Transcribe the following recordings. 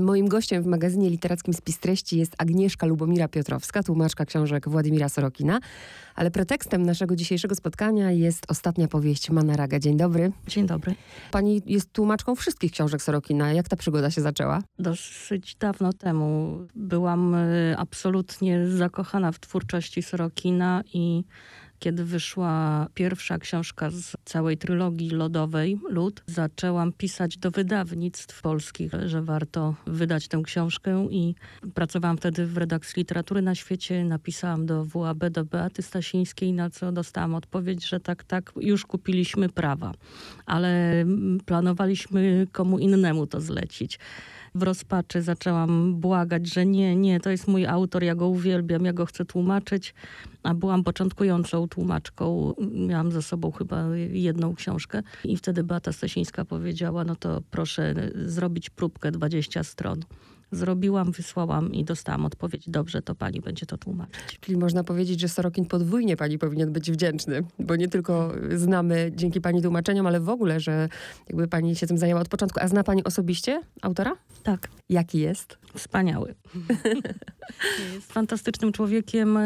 Moim gościem w magazynie literackim Spis Treści jest Agnieszka Lubomira Piotrowska, tłumaczka książek Władimira Sorokina. Ale pretekstem naszego dzisiejszego spotkania jest ostatnia powieść Manaraga. Dzień dobry. Dzień dobry. Pani jest tłumaczką wszystkich książek Sorokina. Jak ta przygoda się zaczęła? Dosyć dawno temu byłam y, absolutnie zakochana w twórczości Sorokina i kiedy wyszła pierwsza książka z całej trylogii lodowej, Lud, zaczęłam pisać do wydawnictw polskich, że warto wydać tę książkę i pracowałam wtedy w redakcji literatury na świecie. Napisałam do WAB, do Beaty Stasińskiej, na co dostałam odpowiedź, że tak, tak, już kupiliśmy prawa, ale planowaliśmy komu innemu to zlecić w rozpaczy zaczęłam błagać, że nie, nie, to jest mój autor, ja go uwielbiam, ja go chcę tłumaczyć. A byłam początkującą tłumaczką. Miałam ze sobą chyba jedną książkę. I wtedy Beata Stasińska powiedziała, no to proszę zrobić próbkę 20 stron. Zrobiłam, wysłałam i dostałam odpowiedź. Dobrze, to pani będzie to tłumaczyć. Czyli można powiedzieć, że Sorokin podwójnie pani powinien być wdzięczny, bo nie tylko znamy dzięki pani tłumaczeniom, ale w ogóle, że jakby pani się tym zajęła od początku. A zna pani osobiście autora? Tak. Jaki jest? Wspaniały. jest fantastycznym człowiekiem,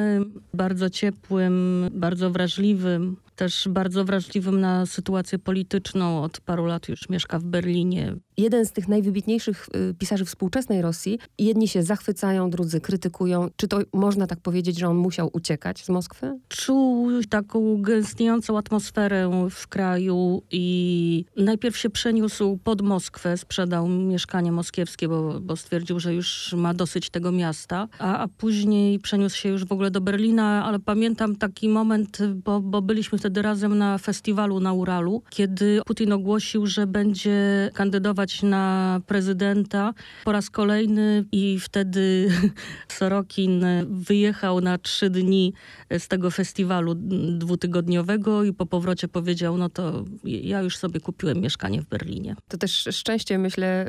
bardzo ciepłym, bardzo wrażliwym też bardzo wrażliwym na sytuację polityczną. Od paru lat już mieszka w Berlinie. Jeden z tych najwybitniejszych y, pisarzy współczesnej Rosji. Jedni się zachwycają, drudzy krytykują. Czy to można tak powiedzieć, że on musiał uciekać z Moskwy? Czuł taką gęstniejącą atmosferę w kraju i najpierw się przeniósł pod Moskwę, sprzedał mieszkanie moskiewskie, bo, bo stwierdził, że już ma dosyć tego miasta, a, a później przeniósł się już w ogóle do Berlina, ale pamiętam taki moment, bo, bo byliśmy wtedy wtedy razem na festiwalu na Uralu, kiedy Putin ogłosił, że będzie kandydować na prezydenta po raz kolejny i wtedy Sorokin wyjechał na trzy dni z tego festiwalu dwutygodniowego i po powrocie powiedział, no to ja już sobie kupiłem mieszkanie w Berlinie. To też szczęście, myślę,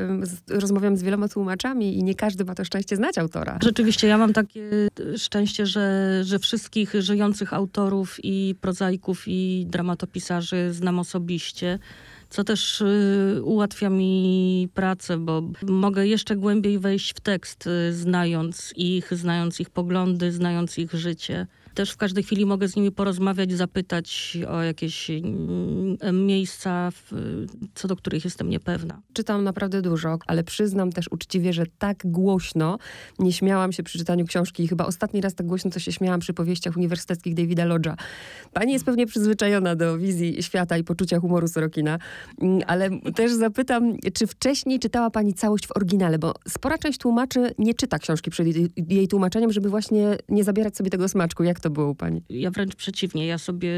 rozmawiam z wieloma tłumaczami i nie każdy ma to szczęście znać autora. Rzeczywiście, ja mam takie szczęście, że, że wszystkich żyjących autorów i prozaików i dramatopisarzy znam osobiście co też y, ułatwia mi pracę, bo mogę jeszcze głębiej wejść w tekst, y, znając ich, znając ich poglądy, znając ich życie. Też w każdej chwili mogę z nimi porozmawiać, zapytać o jakieś mm, miejsca, co do których jestem niepewna. Czytam naprawdę dużo, ale przyznam też uczciwie, że tak głośno nie śmiałam się przy czytaniu książki. Chyba ostatni raz tak głośno, co się śmiałam przy powieściach uniwersyteckich Davida Lodge'a. Pani jest pewnie przyzwyczajona do wizji świata i poczucia humoru Sorokina, mm, ale też zapytam, czy wcześniej czytała pani całość w oryginale, bo spora część tłumaczy nie czyta książki przed jej tłumaczeniem, żeby właśnie nie zabierać sobie tego smaczku. Jak to było u pani? Ja wręcz przeciwnie. Ja sobie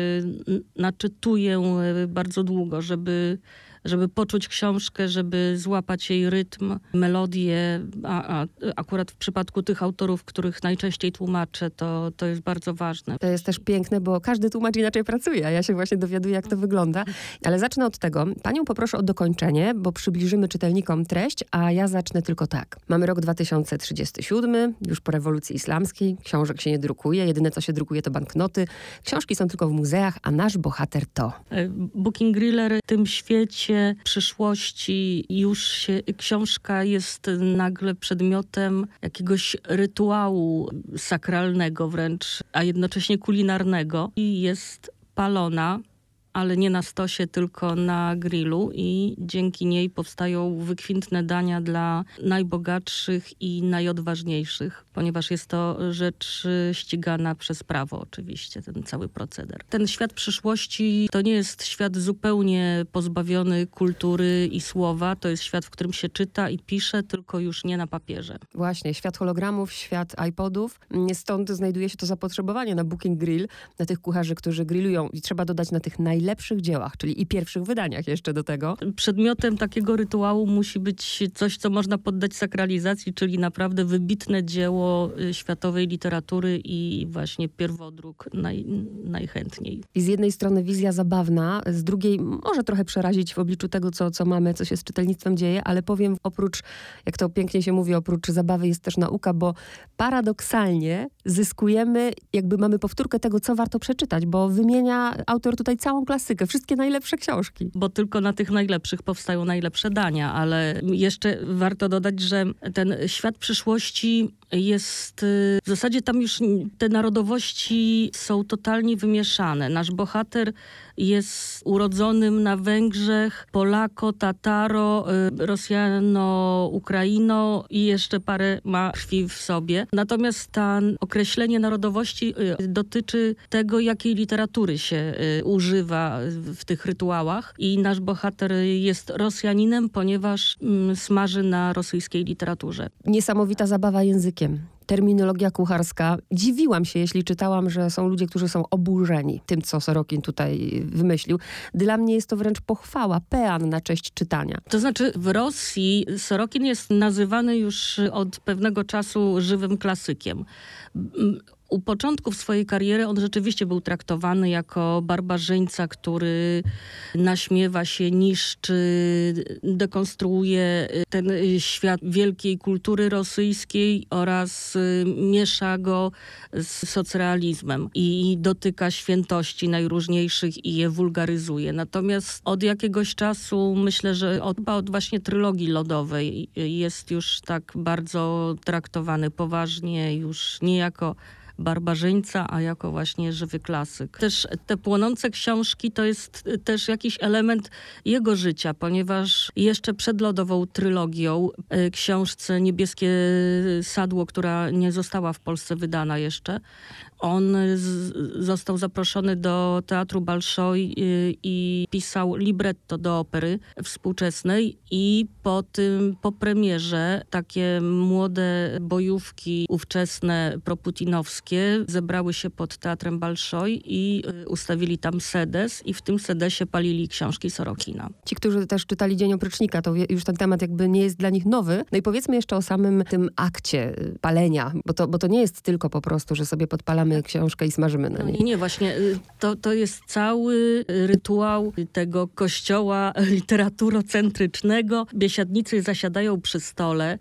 naczytuję e, bardzo długo, żeby żeby poczuć książkę, żeby złapać jej rytm, melodię, a, a, akurat w przypadku tych autorów, których najczęściej tłumaczę, to, to jest bardzo ważne. To jest też piękne, bo każdy tłumacz inaczej pracuje, a ja się właśnie dowiaduję, jak to wygląda. Ale zacznę od tego. Panią poproszę o dokończenie, bo przybliżymy czytelnikom treść, a ja zacznę tylko tak. Mamy rok 2037, już po rewolucji islamskiej, książek się nie drukuje, jedyne co się drukuje to banknoty. Książki są tylko w muzeach, a nasz bohater to. E, Booking Griller w tym świecie przyszłości już się, książka jest nagle przedmiotem jakiegoś rytuału sakralnego wręcz, a jednocześnie kulinarnego i jest palona ale nie na stosie, tylko na grillu i dzięki niej powstają wykwintne dania dla najbogatszych i najodważniejszych, ponieważ jest to rzecz ścigana przez prawo oczywiście, ten cały proceder. Ten świat przyszłości to nie jest świat zupełnie pozbawiony kultury i słowa, to jest świat, w którym się czyta i pisze, tylko już nie na papierze. Właśnie, świat hologramów, świat iPodów, stąd znajduje się to zapotrzebowanie na Booking Grill, na tych kucharzy, którzy grillują i trzeba dodać na tych najlepszych najlepszych dziełach, czyli i pierwszych wydaniach jeszcze do tego. Przedmiotem takiego rytuału musi być coś, co można poddać sakralizacji, czyli naprawdę wybitne dzieło y, światowej literatury i właśnie pierwodruk naj, najchętniej. I z jednej strony wizja zabawna, z drugiej może trochę przerazić w obliczu tego, co, co mamy, co się z czytelnictwem dzieje, ale powiem oprócz, jak to pięknie się mówi, oprócz zabawy jest też nauka, bo paradoksalnie zyskujemy, jakby mamy powtórkę tego, co warto przeczytać, bo wymienia autor tutaj całą klasykę, wszystkie najlepsze książki. Bo tylko na tych najlepszych powstają najlepsze dania, ale jeszcze warto dodać, że ten świat przyszłości jest y, w zasadzie tam już te narodowości są totalnie wymieszane. Nasz bohater jest urodzonym na Węgrzech, Polako, Tataro, y, Rosjano, Ukraino i jeszcze parę ma krwi w sobie. Natomiast to określenie narodowości y, dotyczy tego, jakiej literatury się używa w tych rytuałach. I nasz bohater jest Rosjaninem, ponieważ mm, smaży na rosyjskiej literaturze. Niesamowita zabawa językiem terminologia kucharska. Dziwiłam się, jeśli czytałam, że są ludzie, którzy są oburzeni tym, co Sorokin tutaj wymyślił. Dla mnie jest to wręcz pochwała, pean na cześć czytania. To znaczy w Rosji Sorokin jest nazywany już od pewnego czasu żywym klasykiem u początków swojej kariery on rzeczywiście był traktowany jako barbarzyńca, który naśmiewa się, niszczy, dekonstruuje ten świat wielkiej kultury rosyjskiej oraz y, miesza go z socrealizmem i dotyka świętości najróżniejszych i je wulgaryzuje. Natomiast od jakiegoś czasu myślę, że od, od właśnie trylogii lodowej jest już tak bardzo traktowany poważnie, już nie jako barbarzyńca, a jako właśnie żywy klasyk. Też te płonące książki to jest też jakiś element jego życia, ponieważ jeszcze przed lodową trylogią, e, książce Niebieskie Sadło, która nie została w Polsce wydana jeszcze, on z, został zaproszony do Teatru Balszoj i, pisał libretto do opery współczesnej i po tym, po premierze takie młode bojówki ówczesne proputinowskie zebrały się pod Teatrem Balszoj i y, ustawili tam sedes i w tym sedesie palili książki Sorokina. Ci, którzy też czytali Dzień Oprycznika, to już ten temat jakby nie jest dla nich nowy. No i powiedzmy jeszcze o samym tym akcie y, palenia, bo to, bo to nie jest tylko po prostu, że sobie podpalamy książkę i smażymy na niej. Nie, nie, właśnie y, to, to jest cały rytuał tego kościoła literaturocentrycznego. Biesiadnicy zasiadają przy stole,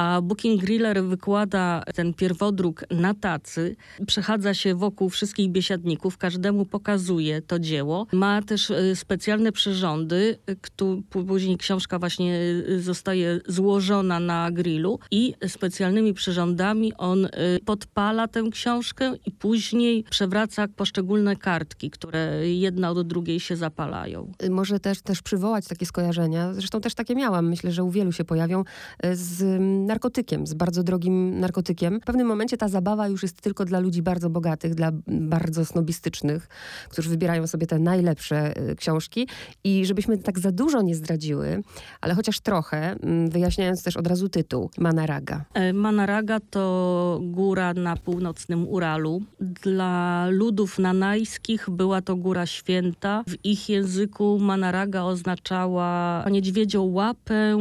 a Booking Griller wykłada ten pierwodruk na tacy, przechadza się wokół wszystkich biesiadników, każdemu pokazuje to dzieło. Ma też y, specjalne przyrządy, które później książka właśnie y, zostaje złożona na grillu i specjalnymi przyrządami on y, podpala tę książkę i później przewraca poszczególne kartki, które jedna od drugiej się zapalają. Może też, też przywołać takie skojarzenia, zresztą też takie miałam, myślę, że u wielu się pojawią, z narkotykiem, z bardzo drogim narkotykiem. W pewnym momencie ta zabawa już jest tylko dla ludzi bardzo bogatych, dla bardzo snobistycznych, którzy wybierają sobie te najlepsze y, książki. I żebyśmy tak za dużo nie zdradziły, ale chociaż trochę, mm, wyjaśniając też od razu tytuł, Manaraga. E, Manaraga to góra na północnym Uralu. Dla ludów nanajskich była to góra święta. W ich języku Manaraga oznaczała niedźwiedzią łapę,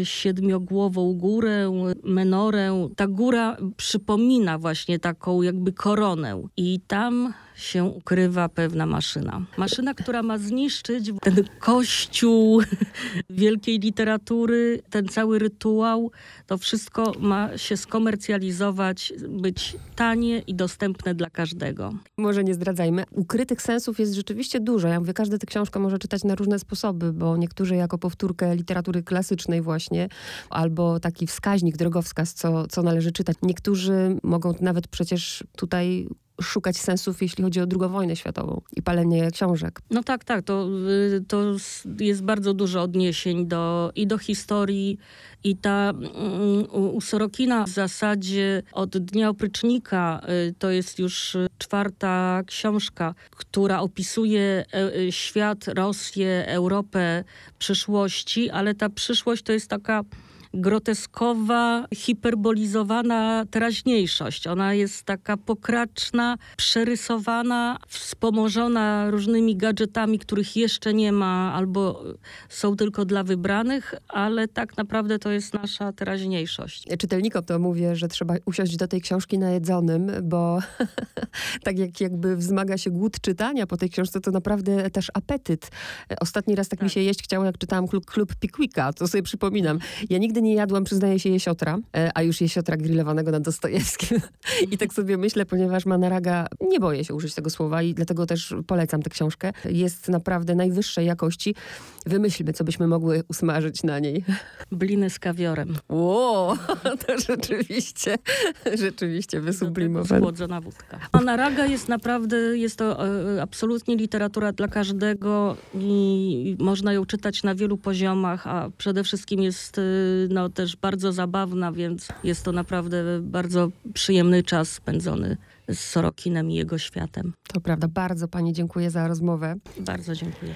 y, siedmiogłową górę, menorę. Ta góra przypomina właśnie taką jakby koronę. I tam się ukrywa pewna maszyna. Maszyna, która ma zniszczyć ten kościół wielkiej literatury, ten cały rytuał. To wszystko ma się skomercjalizować, być tanie i dostępne dla każdego. Może nie zdradzajmy. Ukrytych sensów jest rzeczywiście dużo. Ja mówię, każdy tę książkę może czytać na różne sposoby, bo niektórzy jako powtórkę literatury klasycznej właśnie, albo taki wskaźnik, drogowskaz, co, co należy czytać. Niektórzy mogą nawet przecież tutaj szukać sensów, jeśli chodzi o II wojnę światową i palenie książek. No tak, tak. To, y, to jest bardzo dużo odniesień do, i do historii, i ta mm, u Sorokina w zasadzie od Dnia Oprycznika y, to jest już czwarta książka, która opisuje e, świat, Rosję, Europę przyszłości, ale ta przyszłość to jest taka groteskowa, hiperbolizowana teraźniejszość. Ona jest taka pokraczna, przerysowana, wspomożona różnymi gadżetami, których jeszcze nie ma albo są tylko dla wybranych, ale tak naprawdę to jest nasza teraźniejszość. Czytelnikom to mówię, że trzeba usiąść do tej książki najedzonym, bo tak jak jakby wzmaga się głód czytania po tej książce, to naprawdę też apetyt. Ostatni raz tak, tak. mi się jeść chciało, jak czytałam klub, klub Pickwicka, to sobie przypominam. Ja nigdy Nigdy nie jadłam, przyznaję się, jesiotra, e, a już jesiotra grillowanego na Dostojewskim. I tak sobie myślę, ponieważ Manaraga, nie boję się użyć tego słowa i dlatego też polecam tę książkę, jest naprawdę najwyższej jakości. Wymyślmy, co byśmy mogły usmażyć na niej. Bliny z kawiorem. Ło, to rzeczywiście, rzeczywiście wysublimowane. Schłodzona wódka. Manaraga jest naprawdę, jest to e, absolutnie literatura dla każdego i można ją czytać na wielu poziomach, a przede wszystkim jest e, no, też bardzo zabawna, więc jest to naprawdę bardzo przyjemny czas spędzony z Sorokinem i jego światem. To prawda, bardzo pani dziękuję za rozmowę. Bardzo dziękuję.